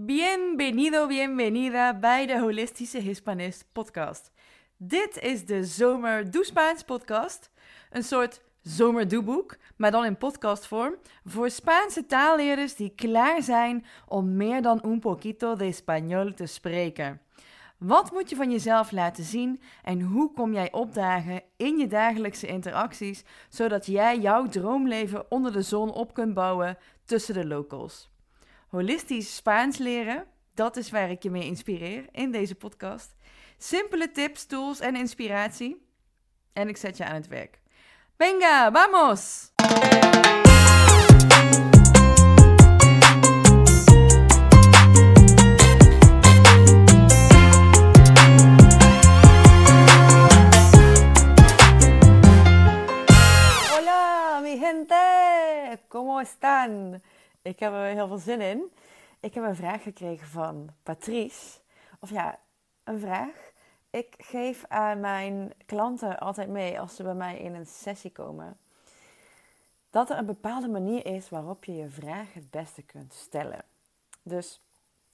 Bienvenido, bienvenida bij de Holistische Hispanist podcast. Dit is de Zomer Doe Spaans podcast. Een soort zomerdoeboek, maar dan in podcastvorm. Voor Spaanse taalleerders die klaar zijn om meer dan un poquito de español te spreken. Wat moet je van jezelf laten zien en hoe kom jij opdagen in je dagelijkse interacties, zodat jij jouw droomleven onder de zon op kunt bouwen tussen de locals? Holistisch Spaans leren, dat is waar ik je mee inspireer in deze podcast. Simpele tips, tools en inspiratie. En ik zet je aan het werk. Venga, vamos! Hola, mi gente! ¿Cómo están? Ik heb er heel veel zin in. Ik heb een vraag gekregen van Patrice. Of ja, een vraag. Ik geef aan mijn klanten altijd mee als ze bij mij in een sessie komen. Dat er een bepaalde manier is waarop je je vraag het beste kunt stellen. Dus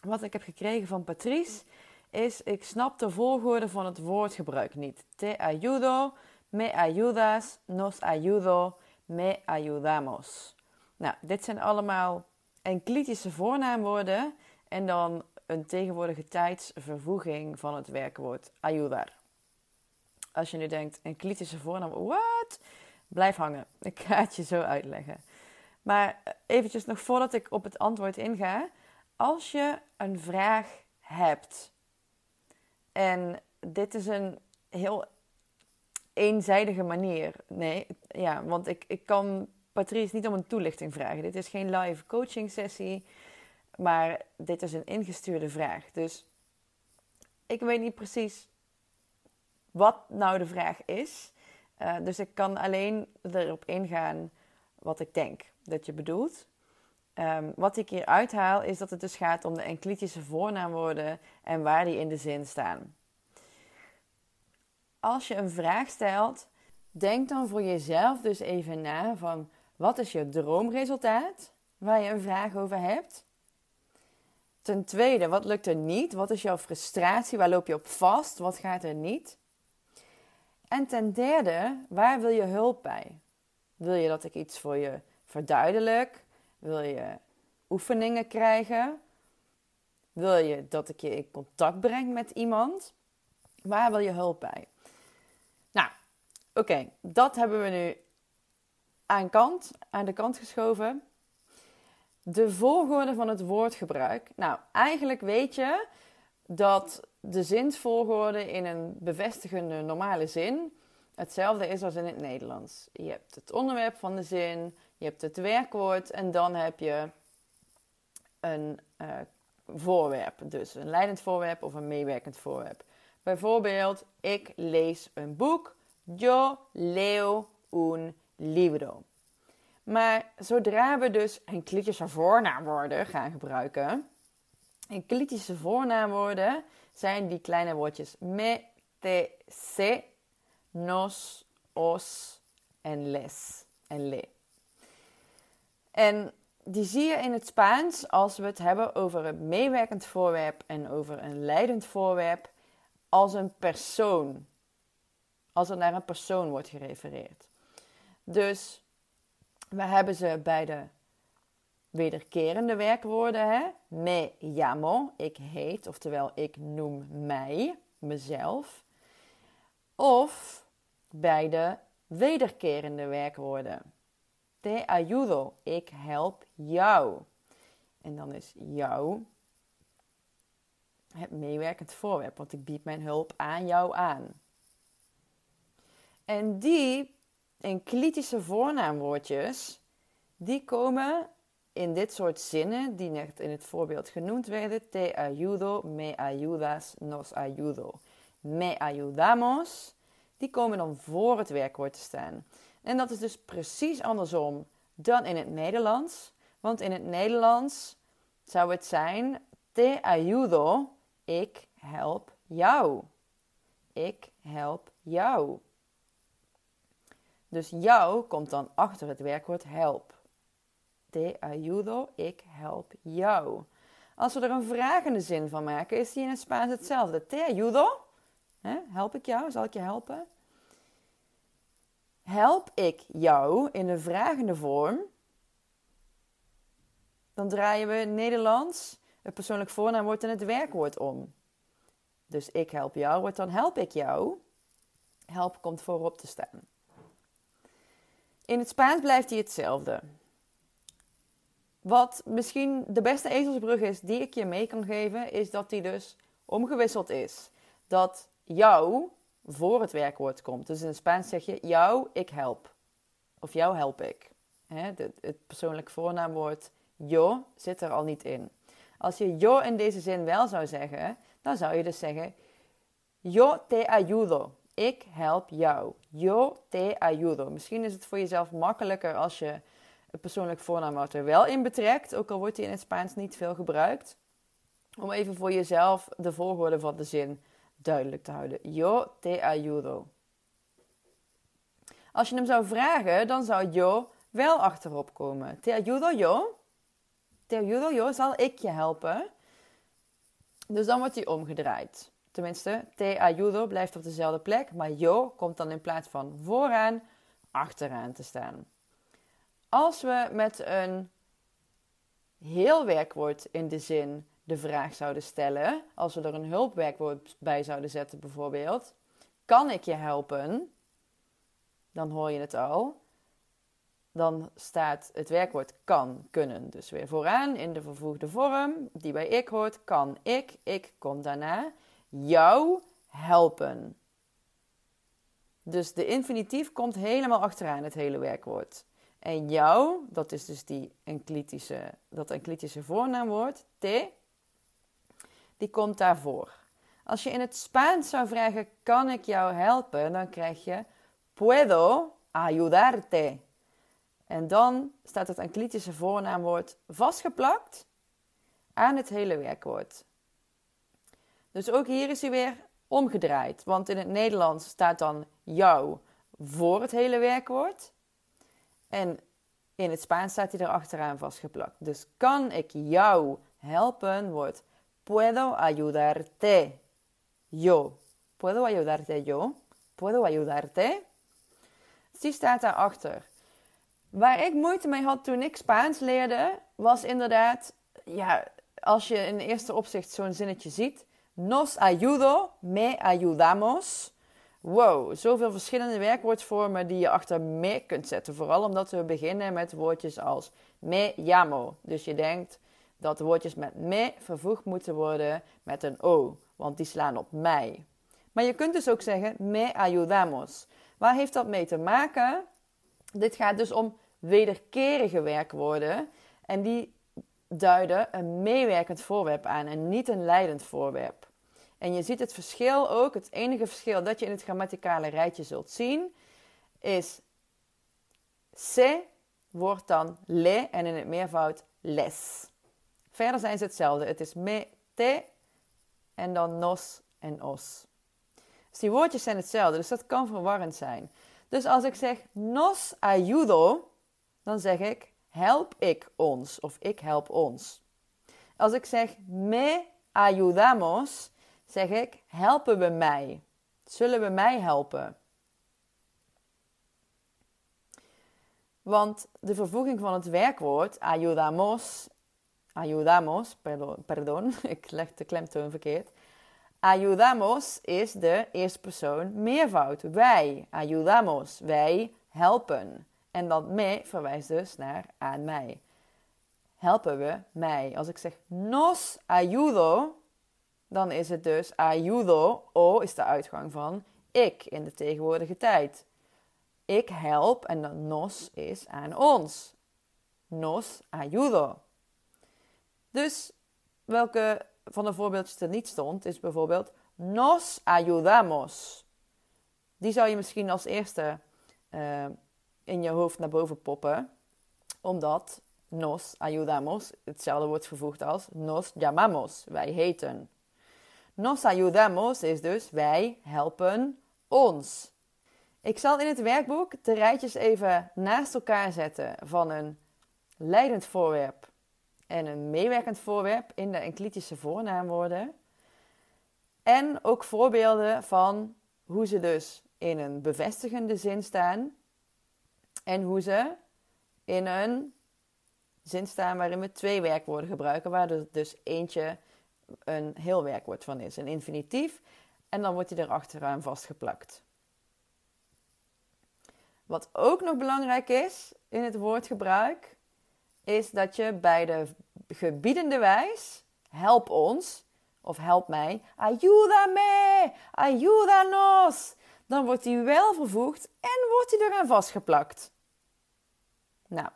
wat ik heb gekregen van Patrice is: ik snap de volgorde van het woordgebruik niet. Te ayudo, me ayudas, nos ayudo, me ayudamos. Nou, dit zijn allemaal enclitische voornaamwoorden en dan een tegenwoordige tijdsvervoeging van het werkwoord ayudar. Als je nu denkt, enclitische voornaam, wat? Blijf hangen. Ik ga het je zo uitleggen. Maar eventjes nog voordat ik op het antwoord inga. Als je een vraag hebt en dit is een heel eenzijdige manier. Nee, ja, want ik, ik kan Patrice niet om een toelichting vragen. Dit is geen live coaching sessie, maar dit is een ingestuurde vraag. Dus ik weet niet precies wat nou de vraag is. Uh, dus ik kan alleen erop ingaan wat ik denk dat je bedoelt. Um, wat ik hier uithaal is dat het dus gaat om de enclitische voornaamwoorden en waar die in de zin staan. Als je een vraag stelt, denk dan voor jezelf dus even na van wat is je droomresultaat waar je een vraag over hebt? Ten tweede, wat lukt er niet? Wat is jouw frustratie? Waar loop je op vast? Wat gaat er niet? En ten derde, waar wil je hulp bij? Wil je dat ik iets voor je verduidelijk? Wil je oefeningen krijgen? Wil je dat ik je in contact breng met iemand? Waar wil je hulp bij? Nou, oké, dat hebben we nu aan, kant, aan de kant geschoven. De volgorde van het woordgebruik. Nou, eigenlijk weet je dat de zinsvolgorde in een bevestigende normale zin hetzelfde is als in het Nederlands. Je hebt het onderwerp van de zin, je hebt het werkwoord en dan heb je een uh, voorwerp. Dus een leidend voorwerp of een meewerkend voorwerp. Bijvoorbeeld, ik lees een boek. Yo leo un libro. Maar zodra we dus enclitische voornaamwoorden gaan gebruiken, enclitische voornaamwoorden zijn die kleine woordjes me, te, se, nos, os en les en le. En die zie je in het Spaans als we het hebben over een meewerkend voorwerp en over een leidend voorwerp als een persoon. Als er naar een persoon wordt gerefereerd. Dus we hebben ze bij de wederkerende werkwoorden. Hè? Me llamo, ik heet, oftewel ik noem mij, mezelf. Of bij de wederkerende werkwoorden. Te ayudo, ik help jou. En dan is jou het meewerkend voorwerp, want ik bied mijn hulp aan jou aan. En die enclitische voornaamwoordjes, die komen in dit soort zinnen, die net in het voorbeeld genoemd werden, te ayudo, me ayudas, nos ayudo. Me ayudamos, die komen dan voor het werkwoord te staan. En dat is dus precies andersom dan in het Nederlands. Want in het Nederlands zou het zijn te ayudo, ik help jou. Ik help jou. Dus jou komt dan achter het werkwoord help. Te ayudo, ik help jou. Als we er een vragende zin van maken, is die in het Spaans hetzelfde. Te ayudo? help ik jou? Zal ik je helpen? Help ik jou in de vragende vorm? Dan draaien we Nederlands het persoonlijk voornaamwoord en het werkwoord om. Dus ik help jou wordt dan help ik jou. Help komt voorop te staan. In het Spaans blijft hij hetzelfde. Wat misschien de beste ezelsbrug is die ik je mee kan geven, is dat die dus omgewisseld is. Dat jou voor het werkwoord komt. Dus in het Spaans zeg je jou, ik help. Of jou help ik. het persoonlijk voornaamwoord yo zit er al niet in. Als je yo in deze zin wel zou zeggen, dan zou je dus zeggen yo te ayudo. Ik help jou. Yo te ayudo. Misschien is het voor jezelf makkelijker als je het persoonlijk voornaamwoord er wel in betrekt, ook al wordt die in het Spaans niet veel gebruikt. Om even voor jezelf de volgorde van de zin duidelijk te houden. Yo te ayudo. Als je hem zou vragen, dan zou yo wel achterop komen. Te ayudo yo. Te ayudo yo, zal ik je helpen. Dus dan wordt hij omgedraaid. Tenminste, te ayudo blijft op dezelfde plek, maar yo komt dan in plaats van vooraan achteraan te staan. Als we met een heel werkwoord in de zin de vraag zouden stellen, als we er een hulpwerkwoord bij zouden zetten bijvoorbeeld, kan ik je helpen? Dan hoor je het al. Dan staat het werkwoord kan, kunnen. Dus weer vooraan in de vervoegde vorm, die bij ik hoort, kan ik, ik komt daarna, jou helpen. Dus de infinitief komt helemaal achteraan het hele werkwoord. En jou, dat is dus die enclitische, dat enclitische voornaamwoord, te, die komt daarvoor. Als je in het Spaans zou vragen, kan ik jou helpen? Dan krijg je, puedo ayudarte. En dan staat het enclitische voornaamwoord vastgeplakt aan het hele werkwoord. Dus ook hier is hij weer omgedraaid. Want in het Nederlands staat dan jou voor het hele werkwoord. En in het Spaans staat hij er achteraan vastgeplakt. Dus kan ik jou helpen wordt puedo ayudarte yo. Puedo ayudarte yo. Puedo ayudarte. Dus die staat daarachter. Waar ik moeite mee had toen ik Spaans leerde, was inderdaad, ja, als je in eerste opzicht zo'n zinnetje ziet. Nos ayudo, me ayudamos wow, zoveel verschillende werkwoordvormen die je achter me kunt zetten. Vooral omdat we beginnen met woordjes als me llamo. Dus je denkt dat de woordjes met me vervoegd moeten worden met een o, want die slaan op mij. Maar je kunt dus ook zeggen me ayudamos. Waar heeft dat mee te maken? Dit gaat dus om wederkerige werkwoorden en die duiden een meewerkend voorwerp aan en niet een leidend voorwerp. En je ziet het verschil ook. Het enige verschil dat je in het grammaticale rijtje zult zien is se wordt dan le en in het meervoud les. Verder zijn ze hetzelfde. Het is me, te en dan nos en os. Dus die woordjes zijn hetzelfde, dus dat kan verwarrend zijn. Dus als ik zeg nos ayudo, dan zeg ik help ik ons of ik help ons. Als ik zeg me ayudamos, zeg ik: helpen we mij? Zullen we mij helpen? Want de vervoeging van het werkwoord ayudamos, ayudamos, pardon, ik leg de klemtoon verkeerd. Ayudamos is de eerste persoon meervoud. Wij, ayudamos, wij helpen. En dat me verwijst dus naar aan mij. Helpen we mij. Als ik zeg nos ayudo, dan is het dus ayudo, o is de uitgang van ik in de tegenwoordige tijd. Ik help en dan nos is aan ons. Nos ayudo. Dus welke van de voorbeeldjes er niet stond, is bijvoorbeeld nos ayudamos. Die zou je misschien als eerste uh, in je hoofd naar boven poppen, omdat nos ayudamos hetzelfde wordt vervoegd als nos llamamos. Wij heten. Nos ayudamos is dus wij helpen ons. Ik zal in het werkboek de rijtjes even naast elkaar zetten van een leidend voorwerp en een meewerkend voorwerp in de enclitische voornaamwoorden. En ook voorbeelden van hoe ze dus in een bevestigende zin staan en hoe ze in een zin staan waarin we twee werkwoorden gebruiken, waar er dus eentje een heel werkwoord van is, een infinitief, en dan wordt hij er achteraan vastgeplakt. Wat ook nog belangrijk is in het woordgebruik, is dat je bij de gebiedende wijs, help ons, of help mij, ayúdame, ayúdanos, dan wordt die wel vervoegd en wordt hij eraan vastgeplakt. Nou,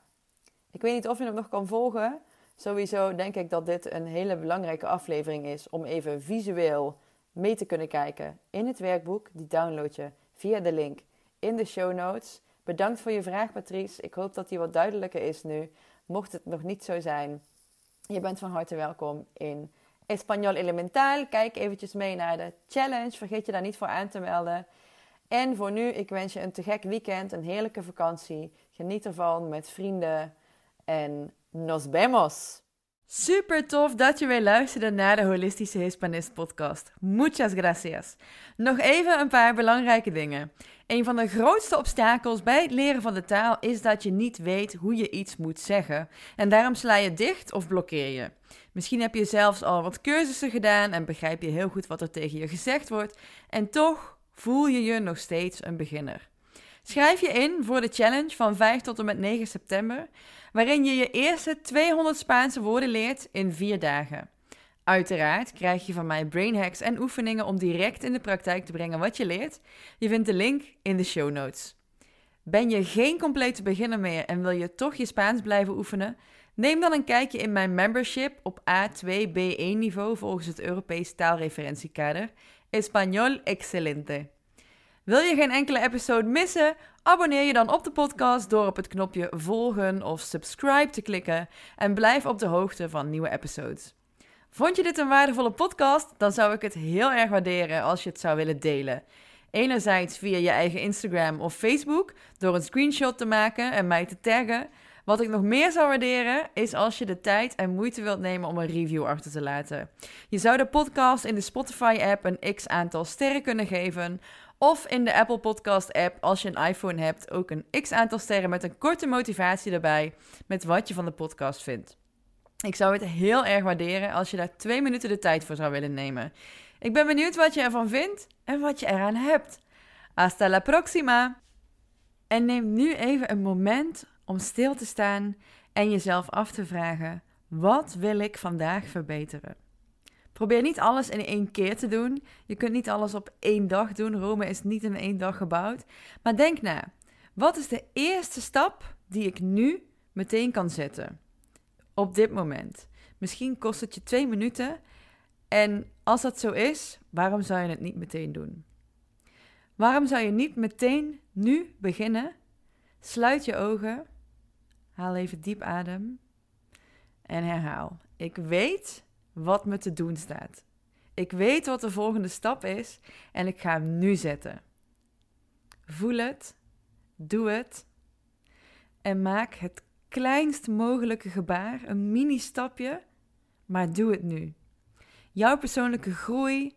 ik weet niet of je hem nog kan volgen. Sowieso denk ik dat dit een hele belangrijke aflevering is om even visueel mee te kunnen kijken in het werkboek. Die download je via de link in de show notes. Bedankt voor je vraag, Patrice. Ik hoop dat die wat duidelijker is nu. Mocht het nog niet zo zijn, je bent van harte welkom in Espanol Elemental. Kijk eventjes mee naar de challenge. Vergeet je daar niet voor aan te melden. En voor nu, ik wens je een te gek weekend, een heerlijke vakantie. Geniet ervan met vrienden en nos vemos! Super tof dat je weer luisterde naar de Holistische Hispanist podcast. Muchas gracias. Nog even een paar belangrijke dingen. Een van de grootste obstakels bij het leren van de taal is dat je niet weet hoe je iets moet zeggen. En daarom sla je dicht of blokkeer je. Misschien heb je zelfs al wat cursussen gedaan en begrijp je heel goed wat er tegen je gezegd wordt. En toch voel je je nog steeds een beginner. Schrijf je in voor de challenge van 5 tot en met 9 september, waarin je je eerste 200 Spaanse woorden leert in 4 dagen. Uiteraard krijg je van mij brain hacks en oefeningen om direct in de praktijk te brengen wat je leert. Je vindt de link in de show notes. Ben je geen complete beginner meer en wil je toch je Spaans blijven oefenen? Neem dan een kijkje in mijn membership op A2-B1 niveau volgens het Europees taalreferentiekader. Español excelente. Wil je geen enkele episode missen? Abonneer je dan op de podcast door op het knopje volgen of subscribe te klikken en blijf op de hoogte van nieuwe episodes. Vond je dit een waardevolle podcast? Dan zou ik het heel erg waarderen als je het zou willen delen. Enerzijds via je eigen Instagram of Facebook door een screenshot te maken en mij te taggen. Wat ik nog meer zou waarderen is als je de tijd en moeite wilt nemen om een review achter te laten. Je zou de podcast in de Spotify-app een x aantal sterren kunnen geven. Of in de Apple Podcast-app, als je een iPhone hebt, ook een x aantal sterren met een korte motivatie erbij met wat je van de podcast vindt. Ik zou het heel erg waarderen als je daar twee minuten de tijd voor zou willen nemen. Ik ben benieuwd wat je ervan vindt en wat je eraan hebt. Hasta la próxima! En neem nu even een moment om stil te staan en jezelf af te vragen: wat wil ik vandaag verbeteren? Probeer niet alles in één keer te doen. Je kunt niet alles op één dag doen. Rome is niet in één dag gebouwd. Maar denk na: wat is de eerste stap die ik nu meteen kan zetten? Op dit moment. Misschien kost het je twee minuten. En als dat zo is, waarom zou je het niet meteen doen? Waarom zou je niet meteen nu beginnen? Sluit je ogen Haal even diep adem. En herhaal. Ik weet wat me te doen staat. Ik weet wat de volgende stap is en ik ga hem nu zetten. Voel het, doe het en maak het kleinst mogelijke gebaar, een mini-stapje, maar doe het nu. Jouw persoonlijke groei,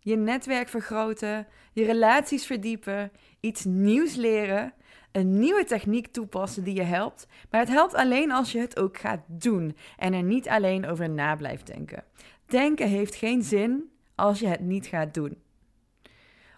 je netwerk vergroten, je relaties verdiepen, iets nieuws leren, een nieuwe techniek toepassen die je helpt. Maar het helpt alleen als je het ook gaat doen en er niet alleen over na blijft denken. Denken heeft geen zin als je het niet gaat doen.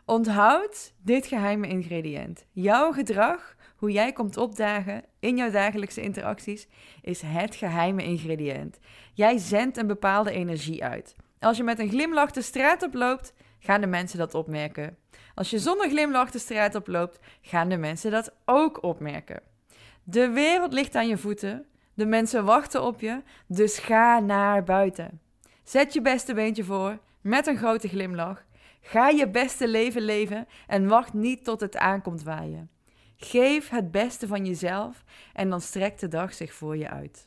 Onthoud dit geheime ingrediënt. Jouw gedrag, hoe jij komt opdagen in jouw dagelijkse interacties, is het geheime ingrediënt. Jij zendt een bepaalde energie uit. Als je met een glimlach de straat oploopt, gaan de mensen dat opmerken. Als je zonder glimlach de straat oploopt, gaan de mensen dat ook opmerken. De wereld ligt aan je voeten, de mensen wachten op je, dus ga naar buiten. Zet je beste beentje voor, met een grote glimlach. Ga je beste leven leven en wacht niet tot het aankomt waaien. Geef het beste van jezelf en dan strekt de dag zich voor je uit.